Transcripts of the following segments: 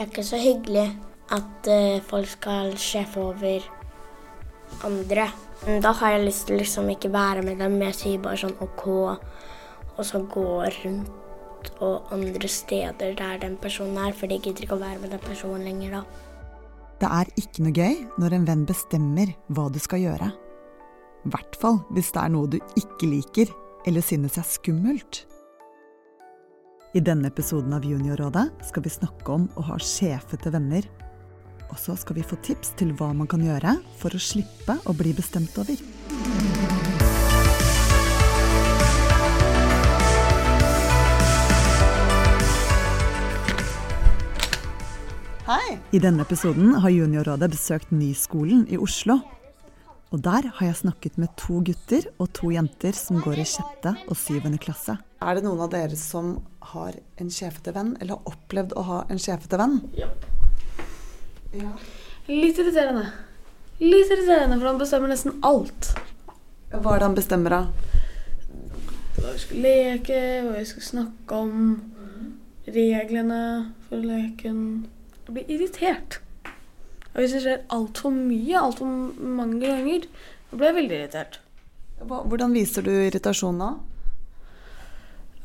Det er ikke så hyggelig at eh, folk skal sjefe over andre. Da har jeg lyst til liksom ikke være med dem. Jeg sier bare sånn OK, og så gå rundt og andre steder der den personen er, for de gidder ikke å være med den personen lenger da. Det er ikke noe gøy når en venn bestemmer hva du skal gjøre. I hvert fall hvis det er noe du ikke liker eller synes er skummelt. I denne episoden av Juniorrådet skal vi snakke om å ha sjefete venner. Og så skal vi få tips til hva man kan gjøre for å slippe å bli bestemt over. Hei! I denne episoden har Juniorrådet besøkt Nyskolen i Oslo. Og der har jeg snakket med to gutter og to jenter som går i sjette og syvende klasse. Er det noen av dere som har en sjefete venn, eller har opplevd å ha en sjefete venn? Ja. Ja. Litt irriterende. Litt irriterende, for han bestemmer nesten alt. Hva er det han bestemmer av? Hva vi skal leke, hva vi skal snakke om, reglene for leken. Jeg blir irritert. Og hvis det skjer altfor mye, altfor mange ganger, da blir jeg veldig irritert. Hvordan viser du irritasjon da?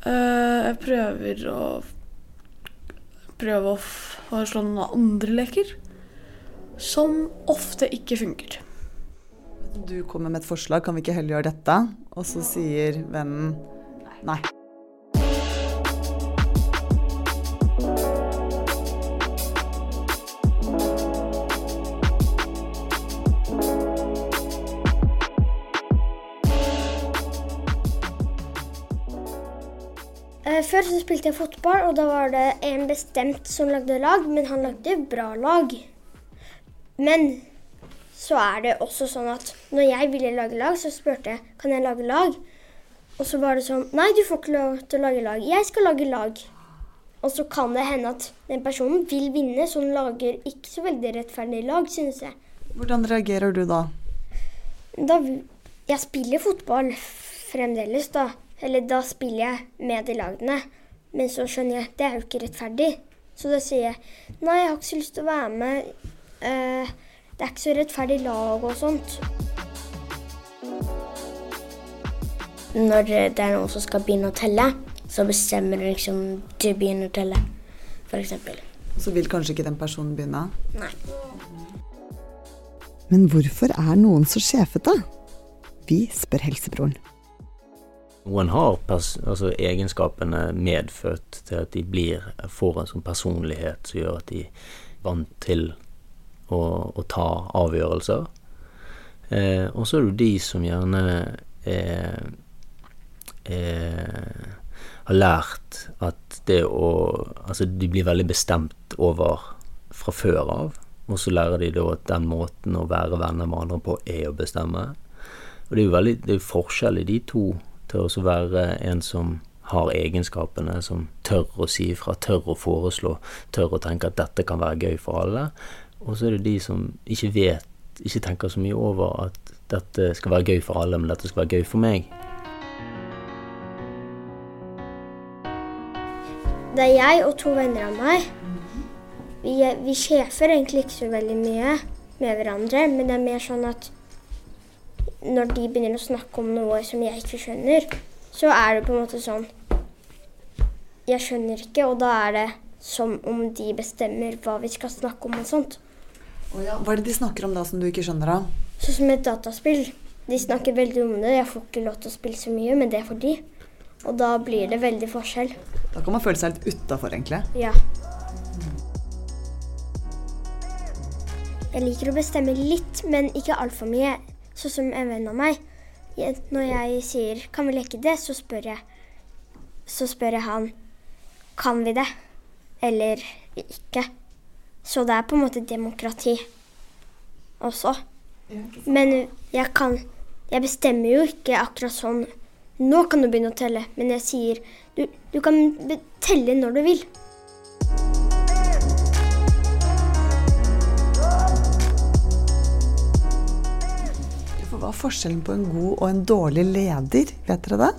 Eh, jeg prøver å prøve å foreslå noen andre leker som ofte ikke funker. Du kommer med et forslag, kan vi ikke heller gjøre dette? Og så sier vennen nei. Før så spilte jeg fotball, og da var det en bestemt som lagde lag, men han lagde bra lag. Men så er det også sånn at når jeg ville lage lag, så spurte jeg kan jeg lage lag. Og så var det sånn Nei, du får ikke lov til å lage lag. Jeg skal lage lag. Og så kan det hende at den personen vil vinne, så den lager ikke så veldig rettferdig lag, synes jeg. Hvordan reagerer du da? Da, jeg spiller fotball fremdeles, da. Eller da spiller jeg med de lagene. Men så skjønner jeg det er jo ikke rettferdig. Så da sier jeg nei, jeg har ikke så lyst til å være med. Eh, det er ikke så rettferdig lag og sånt. Når det er noen som skal begynne å telle, så bestemmer du liksom du begynner å telle, f.eks. Så vil kanskje ikke den personen begynne? Nei. Men hvorfor er noen så sjefete? Vi spør helsebroren. Noen har altså egenskapene medfødt til at de blir, får en sånn personlighet som gjør at de er vant til å, å ta avgjørelser. Eh, og så er det de som gjerne er, er, har lært at det å Altså de blir veldig bestemt over fra før av, og så lærer de da at den måten å være venner med andre på er å bestemme. Og det er jo veldig det er forskjell i de to til å så være en som har egenskapene, som tør å si ifra, tør å foreslå, tør å tenke at dette kan være gøy for alle. Og så er det de som ikke vet, ikke tenker så mye over at dette skal være gøy for alle, men dette skal være gøy for meg. Det er jeg og to venner av meg. Vi, vi sjefer egentlig ikke så veldig mye med hverandre, men det er mer sånn at når de begynner å snakke om noe som jeg ikke skjønner, så er det på en måte sånn Jeg skjønner ikke, og da er det som om de bestemmer hva vi skal snakke om og sånt. Hva er det de snakker om da som du ikke skjønner av? Sånn som et dataspill. De snakker veldig om det. Jeg får ikke lov til å spille så mye, men det er for de. Og da blir det veldig forskjell. Da kan man føle seg litt utafor, egentlig. Ja. Jeg liker å bestemme litt, men ikke altfor mye. Sånn som en venn av meg. Når jeg sier 'kan vi leke det', så spør jeg Så spør jeg han 'kan vi det', eller ikke. Så det er på en måte demokrati også. Men jeg kan Jeg bestemmer jo ikke akkurat sånn Nå kan du begynne å telle, men jeg sier du, du kan telle når du vil. Er forskjellen på en god og en dårlig leder? Vet dere det?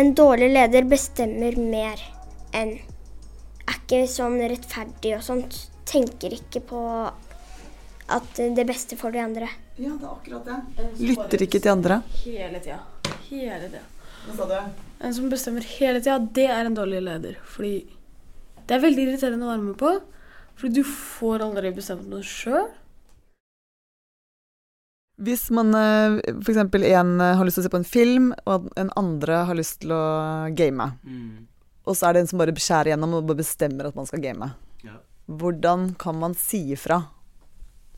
En dårlig leder bestemmer mer enn er ikke sånn rettferdig og sånt. Tenker ikke på at det beste for de andre. Ja, det er akkurat det. Lytter ikke til andre. Hele tida. Hele tida. Hva sa du? En som bestemmer hele tida, det er en dårlig leder. Fordi det er veldig irriterende å være med på. Fordi du får aldri bestemt noe sjøl. Hvis man f.eks. en eh, har lyst til å se på en film, og en andre har lyst til å game, og så er det en som bare skjærer gjennom og bestemmer at man skal game, Ja. hvordan kan man si ifra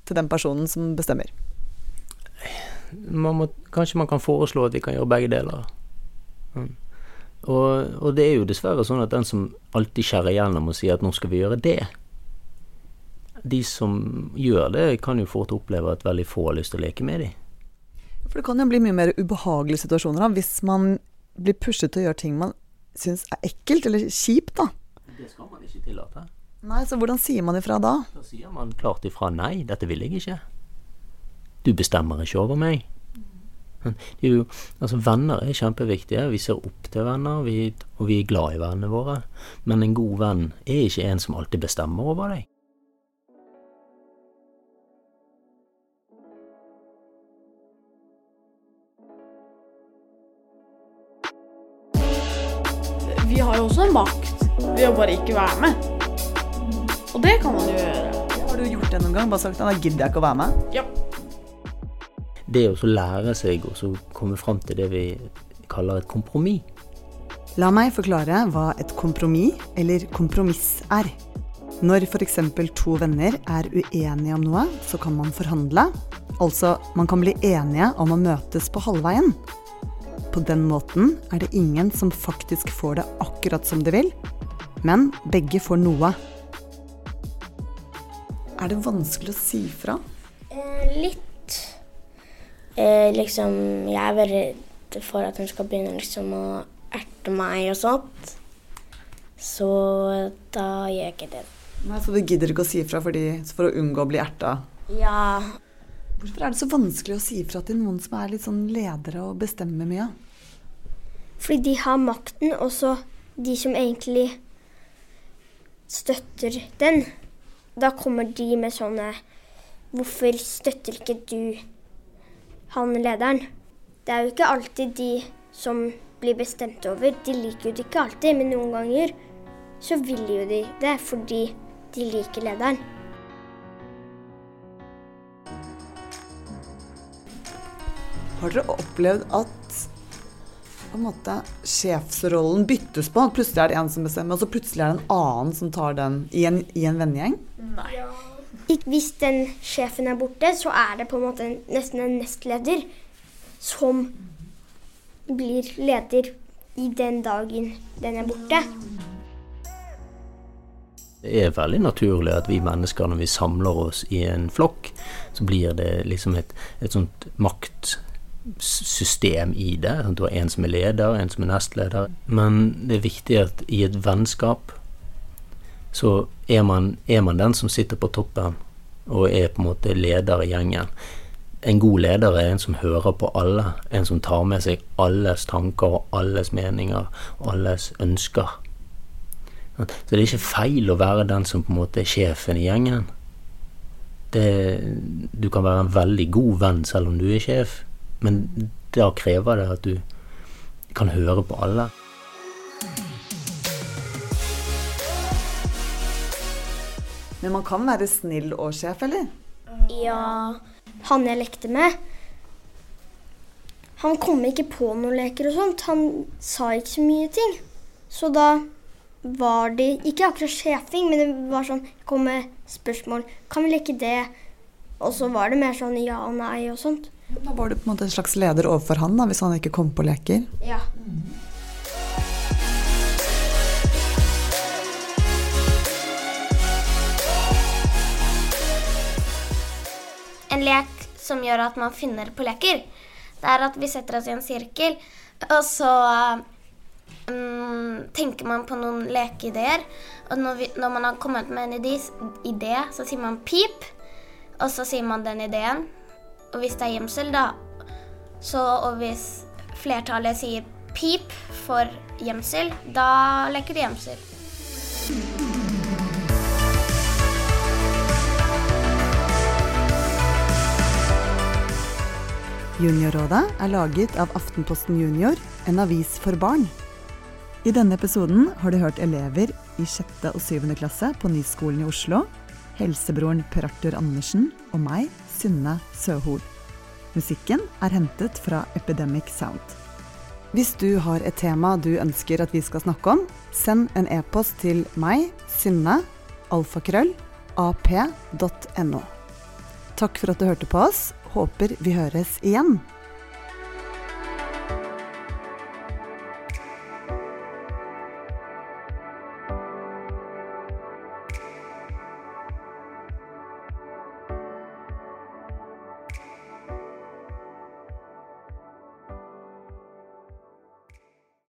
til den personen som bestemmer? man må, kanskje man kan foreslå at de kan gjøre begge deler. Mm. Og, og det er jo dessverre sånn at den som alltid skjærer gjennom og sier at nå skal vi gjøre det, de som gjør det, kan jo fort oppleve at veldig få har lyst til å leke med dem. For det kan jo bli mye mer ubehagelige situasjoner da, hvis man blir pushet til å gjøre ting man syns er ekkelt eller kjipt, da. Det skal man ikke tillate. Nei, så hvordan sier man ifra da? Da sier man klart ifra nei, dette vil jeg ikke. Du bestemmer ikke over meg. Det er jo, altså Venner er kjempeviktige. Vi ser opp til venner, vi, og vi er glad i vennene våre. Men en god venn er ikke en som alltid bestemmer over deg. Å bare ikke være med. Og det kan man jo gjøre. Har du gjort det noen gang? Bare sagt at da gidder jeg ikke å være med? Ja. Det å lære seg å komme fram til det vi kaller et kompromiss. La meg forklare hva et kompromiss eller kompromiss er. Når f.eks. to venner er uenige om noe, så kan man forhandle. Altså, man kan bli enige om å møtes på halvveien. På den måten er det ingen som faktisk får det akkurat som de vil, men begge får noe. Er det vanskelig å si fra? Eh, litt. Eh, liksom, jeg er veldig redd for at hun skal begynne liksom å erte meg og sånt. Så da gjør jeg ikke det. Nei, Så du gidder ikke å si fra fordi, for å unngå å bli erta? Ja, Hvorfor er det så vanskelig å si fra til noen som er litt sånn ledere og bestemmer mye? Fordi de har makten, og så de som egentlig støtter den. Da kommer de med sånne Hvorfor støtter ikke du han lederen? Det er jo ikke alltid de som blir bestemt over. De liker jo det ikke alltid, men noen ganger så vil jo de det fordi de liker lederen. Har dere opplevd at på en måte sjefsrollen byttes på? Plutselig er det en som bestemmer, og så plutselig er det en annen som tar den i en, i en vennegjeng? Ik- Hvis den sjefen er borte, så er det på en måte nesten en nestleder som blir leder i den dagen den er borte. Det er veldig naturlig at vi mennesker, når vi samler oss i en flokk, så blir det liksom et, et sånt maktsystem i det. Du har en som er leder, en som er nestleder. Men det er viktig at i et vennskap så er man, er man den som sitter på toppen og er på en måte leder i gjengen. En god leder er en som hører på alle, en som tar med seg alles tanker og alles meninger og alles ønsker. Så det er ikke feil å være den som på en måte er sjefen i gjengen. Det, du kan være en veldig god venn selv om du er sjef, men da krever det at du kan høre på alle. Men man kan være snill og sjef, eller? Ja, han jeg lekte med Han kom ikke på noen leker og sånt. Han sa ikke så mye ting. Så da var det ikke akkurat sjefing, men det var sånn kom med spørsmål. Kan vi leke det? Og så var det mer sånn ja og nei og sånt. Da var du på en måte en slags leder overfor han, da, hvis han ikke kom på leker. Ja. en lek som gjør at man finner på leker, det er at vi setter oss i en sirkel, og så mm, tenker man på noen lekeideer. Og når, vi, når man har kommet med en idé, så sier man pip, og så sier man den ideen. Og hvis det er gjemsel, da så, Og hvis flertallet sier pip for gjemsel, da leker de gjemsel. Juniorrådet er laget av Aftenposten Junior, en avis for barn. I denne episoden har du hørt elever i 6. og 7. klasse på Nyskolen i Oslo helsebroren Per Arthur Andersen og meg, Synne Søhol. Musikken er hentet fra Epidemic Sound. Hvis du har et tema du ønsker at vi skal snakke om, send en e-post til meg, Synne, alfakrøll, ap.no. Takk for at du hørte på oss. Håper vi høres igjen.